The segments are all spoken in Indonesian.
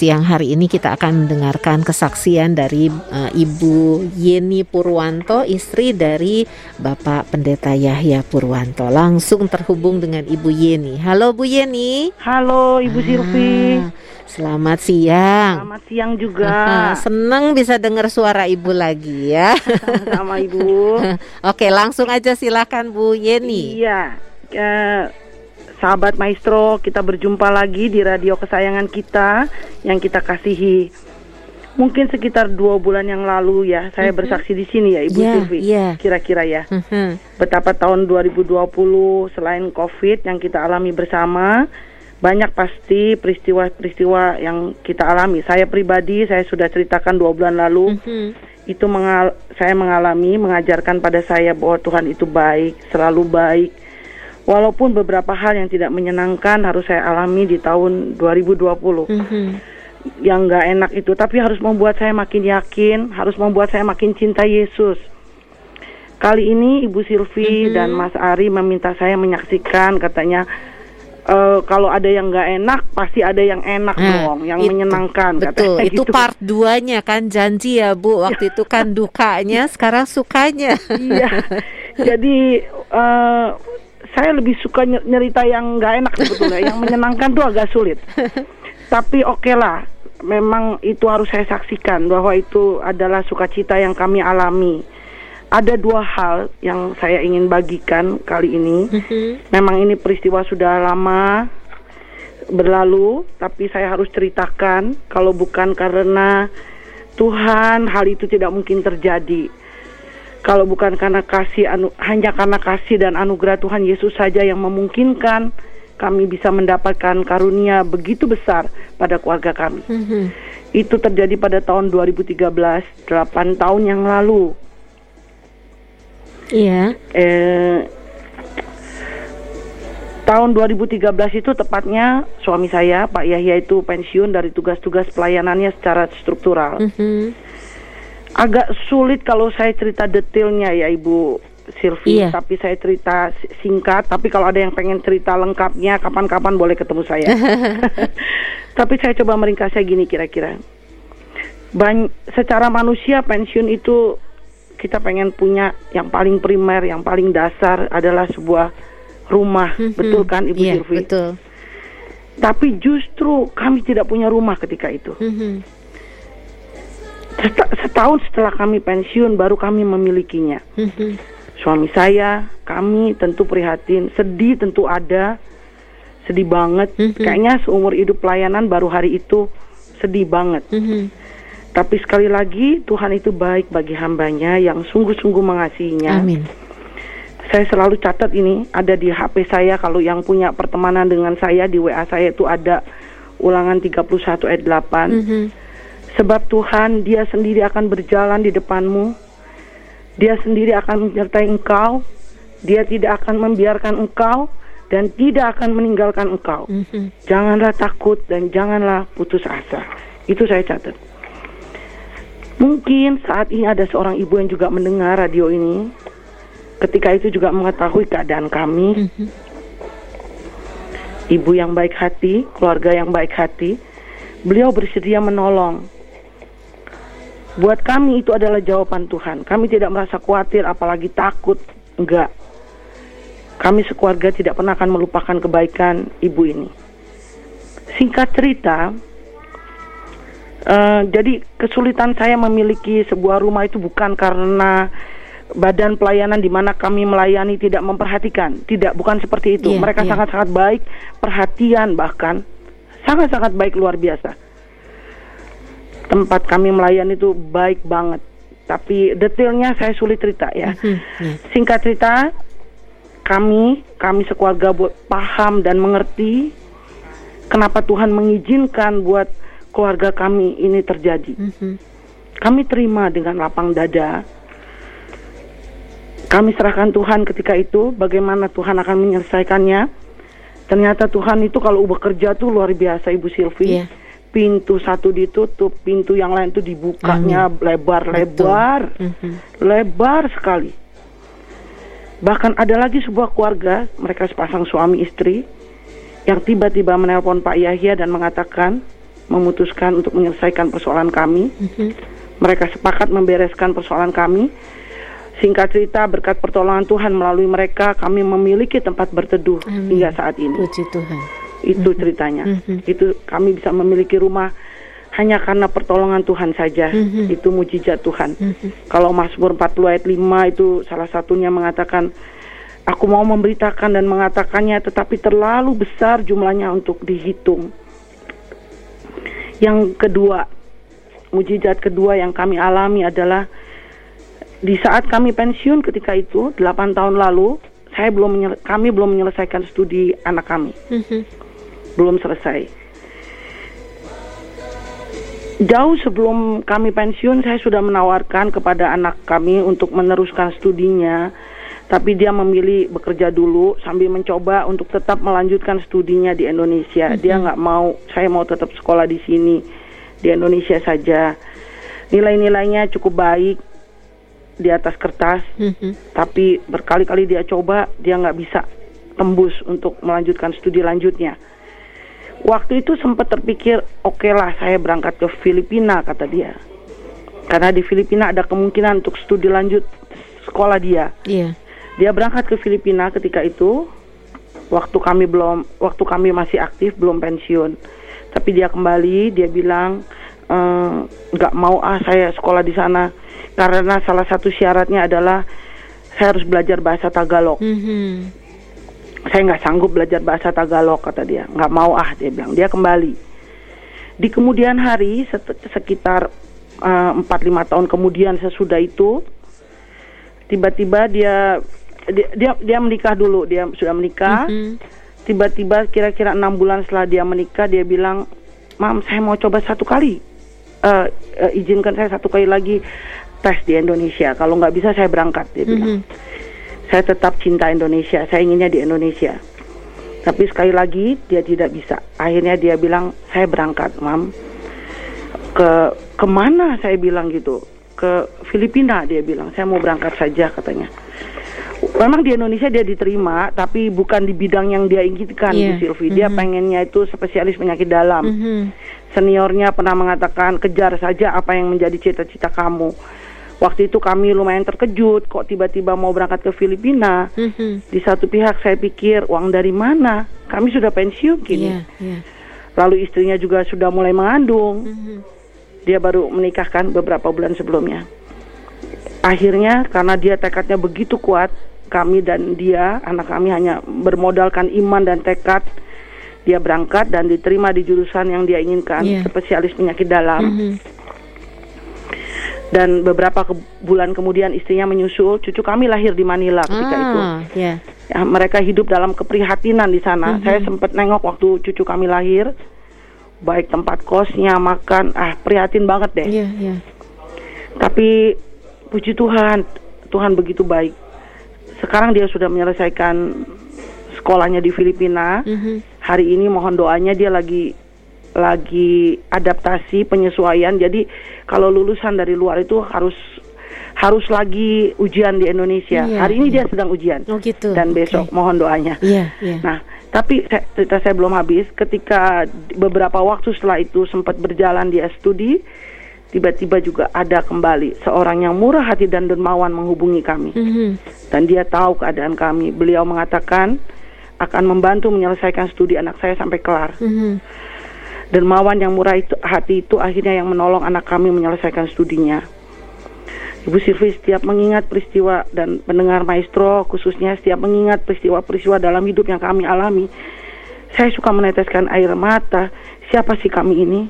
siang hari ini kita akan mendengarkan kesaksian dari uh, Ibu Yeni Purwanto, istri dari Bapak Pendeta Yahya Purwanto. Langsung terhubung dengan Ibu Yeni. Halo Bu Yeni. Halo Ibu ah, Silvi. Selamat siang. Selamat siang juga. Senang bisa dengar suara Ibu lagi ya. Sama Ibu. Oke, langsung aja silakan Bu Yeni. Iya. Uh, sahabat maestro, kita berjumpa lagi di radio kesayangan kita yang kita kasihi. Mungkin sekitar dua bulan yang lalu ya, saya mm -hmm. bersaksi di sini ya, Ibu yeah, Silvi. Yeah. Kira-kira ya, mm -hmm. betapa tahun 2020 selain COVID yang kita alami bersama, banyak pasti peristiwa-peristiwa yang kita alami. Saya pribadi, saya sudah ceritakan dua bulan lalu. Mm -hmm. Itu mengal saya mengalami, mengajarkan pada saya bahwa Tuhan itu baik, selalu baik Walaupun beberapa hal yang tidak menyenangkan harus saya alami di tahun 2020. Mm -hmm. Yang nggak enak itu, tapi harus membuat saya makin yakin, harus membuat saya makin cinta Yesus. Kali ini Ibu Silvi mm -hmm. dan Mas Ari meminta saya menyaksikan, katanya uh, kalau ada yang nggak enak pasti ada yang enak nah, dong, yang itu, menyenangkan. Betul, katanya, itu gitu. part duanya kan janji ya Bu. Waktu itu kan dukanya, sekarang sukanya. iya, jadi uh, saya lebih suka nyerita yang nggak enak sebetulnya, yang menyenangkan tuh agak sulit. Tapi oke okay lah, memang itu harus saya saksikan bahwa itu adalah sukacita yang kami alami. Ada dua hal yang saya ingin bagikan kali ini. Mm-hmm. Memang ini peristiwa sudah lama berlalu, tapi saya harus ceritakan kalau bukan karena Tuhan hal itu tidak mungkin terjadi kalau bukan karena kasih anu, hanya karena kasih dan anugerah Tuhan Yesus saja yang memungkinkan kami bisa mendapatkan karunia begitu besar pada keluarga kami. Mm -hmm. Itu terjadi pada tahun 2013, 8 tahun yang lalu. Iya. Yeah. Eh, tahun 2013 itu tepatnya suami saya Pak Yahya itu pensiun dari tugas-tugas pelayanannya secara struktural. Mm -hmm agak sulit kalau saya cerita detailnya ya Ibu Silvi, iya. tapi saya cerita singkat. Tapi kalau ada yang pengen cerita lengkapnya, kapan-kapan boleh ketemu saya. tapi saya coba meringkasnya gini kira-kira. secara manusia pensiun itu kita pengen punya yang paling primer, yang paling dasar adalah sebuah rumah, mm -hmm. betul kan Ibu yeah, Silvi? Betul. Tapi justru kami tidak punya rumah ketika itu. Mm -hmm setahun setelah kami pensiun baru kami memilikinya. Mm-hmm. Suami saya, kami tentu prihatin, sedih tentu ada, sedih banget. Mm-hmm. Kayaknya seumur hidup pelayanan baru hari itu sedih banget. Mm-hmm. Tapi sekali lagi Tuhan itu baik bagi hambanya yang sungguh-sungguh mengasihinya. Amin. Saya selalu catat ini ada di HP saya kalau yang punya pertemanan dengan saya di WA saya itu ada ulangan 31 ayat 8. Mm-hmm Sebab Tuhan dia sendiri akan berjalan di depanmu. Dia sendiri akan menyertai engkau. Dia tidak akan membiarkan engkau dan tidak akan meninggalkan engkau. Mm-hmm. Janganlah takut dan janganlah putus asa. Itu saya catat. Mungkin saat ini ada seorang ibu yang juga mendengar radio ini. Ketika itu juga mengetahui keadaan kami. Mm-hmm. Ibu yang baik hati, keluarga yang baik hati, beliau bersedia menolong Buat kami itu adalah jawaban Tuhan. Kami tidak merasa khawatir apalagi takut. Enggak. Kami sekeluarga tidak pernah akan melupakan kebaikan ibu ini. Singkat cerita, uh, jadi kesulitan saya memiliki sebuah rumah itu bukan karena badan pelayanan di mana kami melayani tidak memperhatikan. Tidak, bukan seperti itu. Yeah, Mereka iya. sangat-sangat yeah. baik, perhatian bahkan sangat-sangat baik luar biasa tempat kami melayani itu baik banget. Tapi detailnya saya sulit cerita ya. Mm-hmm. Singkat cerita, kami kami sekeluarga buat paham dan mengerti kenapa Tuhan mengizinkan buat keluarga kami ini terjadi. Mm-hmm. Kami terima dengan lapang dada. Kami serahkan Tuhan ketika itu bagaimana Tuhan akan menyelesaikannya. Ternyata Tuhan itu kalau bekerja tuh luar biasa Ibu Silvi. Yeah pintu satu ditutup, pintu yang lain itu dibukanya lebar-lebar, mm-hmm. lebar sekali. Bahkan ada lagi sebuah keluarga, mereka sepasang suami istri, yang tiba-tiba menelpon Pak Yahya dan mengatakan, memutuskan untuk menyelesaikan persoalan kami. Mhm. Mereka sepakat membereskan persoalan kami. Singkat cerita, berkat pertolongan Tuhan melalui mereka, kami memiliki tempat berteduh Amin. hingga saat ini. Puji Tuhan. Itu ceritanya. Mhm. Itu kami bisa memiliki rumah hanya karena pertolongan Tuhan saja. Mhm. Itu mujizat Tuhan. Kalau Mazmur 40 ayat 5 itu salah satunya mengatakan Aku mau memberitakan dan mengatakannya tetapi terlalu besar jumlahnya untuk dihitung. Yang kedua, mujizat kedua yang kami alami adalah di saat kami pensiun ketika itu 8 tahun lalu, saya belum kami belum menyelesaikan studi anak kami. Mhm. Belum selesai. Jauh sebelum kami pensiun, saya sudah menawarkan kepada anak kami untuk meneruskan studinya, tapi dia memilih bekerja dulu sambil mencoba untuk tetap melanjutkan studinya di Indonesia. Dia nggak mau, saya mau tetap sekolah di sini di Indonesia saja. Nilai-nilainya cukup baik di atas kertas, Mhm. tapi berkali-kali dia coba, dia nggak bisa tembus untuk melanjutkan studi lanjutnya. Waktu itu sempat terpikir, oke lah saya berangkat ke Filipina, kata dia. Karena di Filipina ada kemungkinan untuk studi lanjut sekolah dia. Iya. Dia berangkat ke Filipina ketika itu, waktu kami belum, waktu kami masih aktif, belum pensiun. Tapi dia kembali, dia bilang "Eh, nggak mau ah saya sekolah di sana karena salah satu syaratnya adalah saya harus belajar bahasa Tagalog Mhm. Saya nggak sanggup belajar bahasa Tagalog kata dia. Nggak mau ah dia bilang. Dia kembali. Di kemudian hari sekitar eh, empat lima tahun kemudian sesudah itu tiba-tiba dia dia dia, dia menikah dulu. Dia sudah menikah. Mhm. tiba-tiba kira-kira enam bulan setelah dia menikah dia bilang mam saya mau coba satu kali. Eh, eh, izinkan saya satu kali lagi tes di Indonesia. Kalau nggak bisa saya berangkat dia bilang. Mhm. Saya tetap cinta Indonesia, saya inginnya di Indonesia. Tapi sekali lagi dia tidak bisa. Akhirnya dia bilang saya berangkat, mam. Ke ke mana saya bilang gitu? Ke Filipina dia bilang. Saya mau berangkat saja katanya. Memang di Indonesia dia diterima, tapi bukan di bidang yang dia inginkan, Iya. Bu Silvi. Dia pengennya itu spesialis penyakit dalam Mhm. seniornya pernah mengatakan kejar saja apa yang menjadi cita-cita kamu. Waktu itu kami lumayan terkejut kok tiba-tiba mau berangkat ke Filipina. Mhm. Di satu pihak saya pikir uang dari mana? Kami sudah pensiun kini. Iya, iya. Lalu istrinya juga sudah mulai mengandung. Mhm. Dia baru menikahkan beberapa bulan sebelumnya. Akhirnya karena dia tekadnya begitu kuat, kami dan dia, anak kami hanya bermodalkan iman dan tekad. Dia berangkat dan diterima di jurusan yang dia inginkan, Iya. spesialis penyakit dalam. Mhm. Dan beberapa ke- bulan kemudian istrinya menyusul, cucu kami lahir di Manila ketika itu. Ah, ya. Mereka hidup dalam keprihatinan di sana. Saya sempat nengok waktu cucu kami lahir, baik tempat kosnya, makan, ah prihatin banget deh. Iya, iya. Tapi puji Tuhan, Tuhan begitu baik. Sekarang dia sudah menyelesaikan sekolahnya di Filipina. Mhm. Hari ini mohon doanya dia lagi lagi adaptasi penyesuaian. Jadi kalau lulusan dari luar itu harus harus lagi ujian di Indonesia. Iya, Hari ini iya. dia sedang ujian. Oh gitu. Dan besok mohon doanya. Iya, iya. Nah, tapi saya- cerita saya belum habis. Ketika beberapa waktu setelah itu sempat berjalan dia studi, tiba-tiba juga ada kembali seorang yang murah hati dan dermawan menghubungi kami. Mhm. Dan dia tahu keadaan kami. Beliau mengatakan akan membantu menyelesaikan studi anak saya sampai kelar. Mhm. Dermawan yang murah itu hati itu akhirnya yang menolong anak kami menyelesaikan studinya. Ibu Silvi setiap mengingat peristiwa dan pendengar maestro khususnya setiap mengingat peristiwa-peristiwa dalam hidup yang kami alami, saya suka meneteskan air mata. Siapa sih kami ini?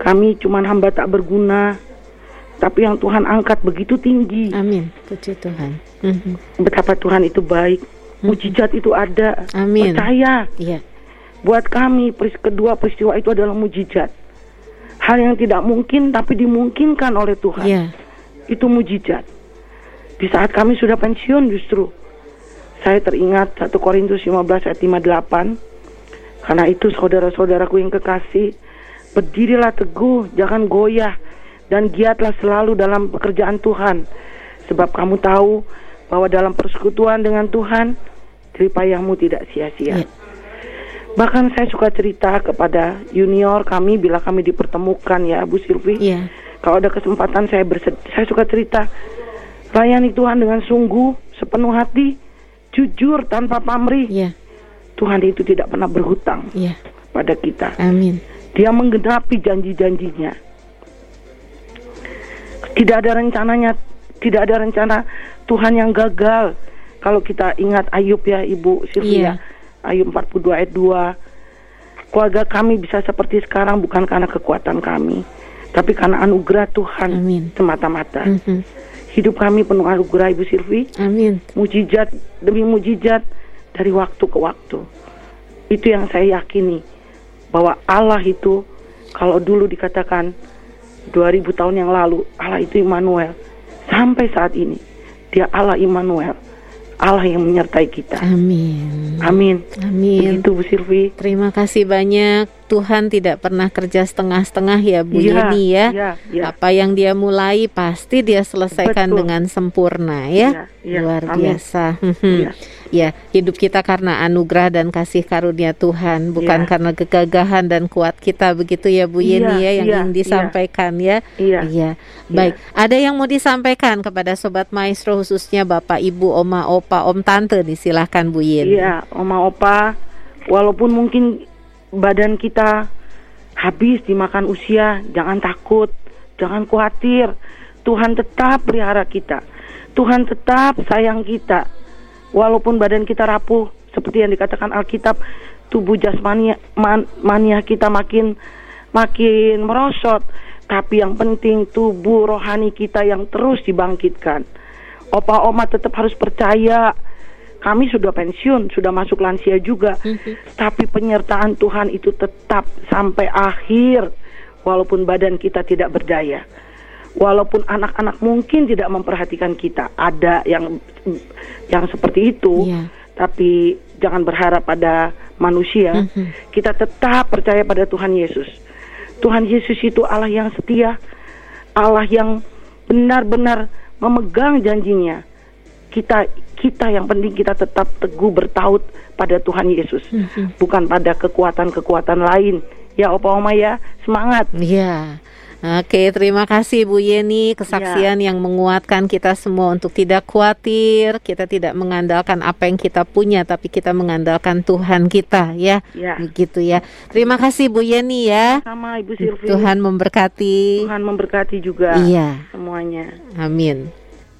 Kami cuman hamba tak berguna, tapi yang Tuhan angkat begitu tinggi. Amin. Puji Tuhan. Mhm. Betapa Tuhan itu baik. Mujizat itu ada. Amin. Percaya. Iya. Buat kami peris- kedua peristiwa itu adalah mujizat. Hal yang tidak mungkin tapi dimungkinkan oleh Tuhan. Iya. Itu mujizat. Di saat kami sudah pensiun justru saya teringat 1 Korintus 15 ayat 58. Karena itu saudara-saudaraku yang kekasih, berdirilah teguh, jangan goyah dan giatlah selalu dalam pekerjaan Tuhan. Sebab kamu tahu bahwa dalam persekutuan dengan Tuhan, jerih payahmu tidak sia-sia. Iya. Bahkan saya suka cerita kepada junior kami bila kami dipertemukan ya Bu Silvi. Iya. Kalau ada kesempatan saya bersed- saya suka cerita layani Tuhan dengan sungguh sepenuh hati, jujur tanpa pamrih. Iya. Tuhan itu tidak pernah berhutang Iya. pada kita. Amin. Dia menggenapi janji-janjinya. Tidak ada rencananya, tidak ada rencana Tuhan yang gagal. Kalau kita ingat Ayub ya Ibu Iya. Sylvia, Ayub 42 ayat 2. Keluarga kami bisa seperti sekarang bukan karena kekuatan kami, tapi karena anugerah Tuhan Amin. semata-mata. Mhm. Hidup kami penuh anugerah Ibu Silvi, Amin. mujizat demi mujizat dari waktu ke waktu. Itu yang saya yakini bahwa Allah itu kalau dulu dikatakan 2000 tahun yang lalu Allah itu Immanuel sampai saat ini dia Allah Immanuel Allah yang menyertai kita. Amin. Amin. Amin. Begitu Bu Silvi. Terima kasih banyak. Tuhan tidak pernah kerja setengah-setengah ya Bu Iya, Yeni ya. iya, iya. Apa yang dia mulai pasti dia selesaikan Betul. dengan sempurna ya. Iya, iya. Luar Amin. biasa. Iya. Ya, hidup kita karena anugerah dan kasih karunia Tuhan, bukan Iya. karena kegagahan dan kuat kita begitu ya Bu Yeni ya yang iya, ingin iya. disampaikan ya. Iya. Iya. Baik, ada yang mau disampaikan kepada sobat maestro khususnya Bapak, Ibu, Oma, Opa, Om, Tante nih silahkan Bu Yeni. Iya, Oma Opa, walaupun mungkin badan kita habis dimakan usia, jangan takut, jangan khawatir. Tuhan tetap pelihara kita. Tuhan tetap sayang kita. Walaupun badan kita rapuh, seperti yang dikatakan Alkitab, tubuh jasmani man, mania kita makin makin merosot, tapi yang penting tubuh rohani kita yang terus dibangkitkan. Opa oma tetap harus percaya. Kami sudah pensiun, sudah masuk lansia juga. Tapi penyertaan Tuhan itu tetap sampai akhir walaupun badan kita tidak berdaya. Walaupun anak-anak mungkin tidak memperhatikan kita, ada yang yang seperti itu. Iya. Tapi jangan berharap pada manusia. Mhm. Kita tetap percaya pada Tuhan Yesus. Tuhan Yesus itu Allah yang setia, Allah yang benar-benar memegang janjinya. Kita kita yang penting kita tetap teguh bertaut pada Tuhan Yesus, bukan pada kekuatan-kekuatan lain. Ya Opa Oma ya, semangat. Iya. Oke, terima kasih Bu Yeni kesaksian yang menguatkan kita semua untuk tidak khawatir, kita tidak mengandalkan apa yang kita punya tapi kita mengandalkan Tuhan kita ya. Ya. Begitu ya. Terima kasih Bu Yeni ya. Sama Ibu. Tuhan memberkati. Tuhan memberkati juga Iya. semuanya. Amin.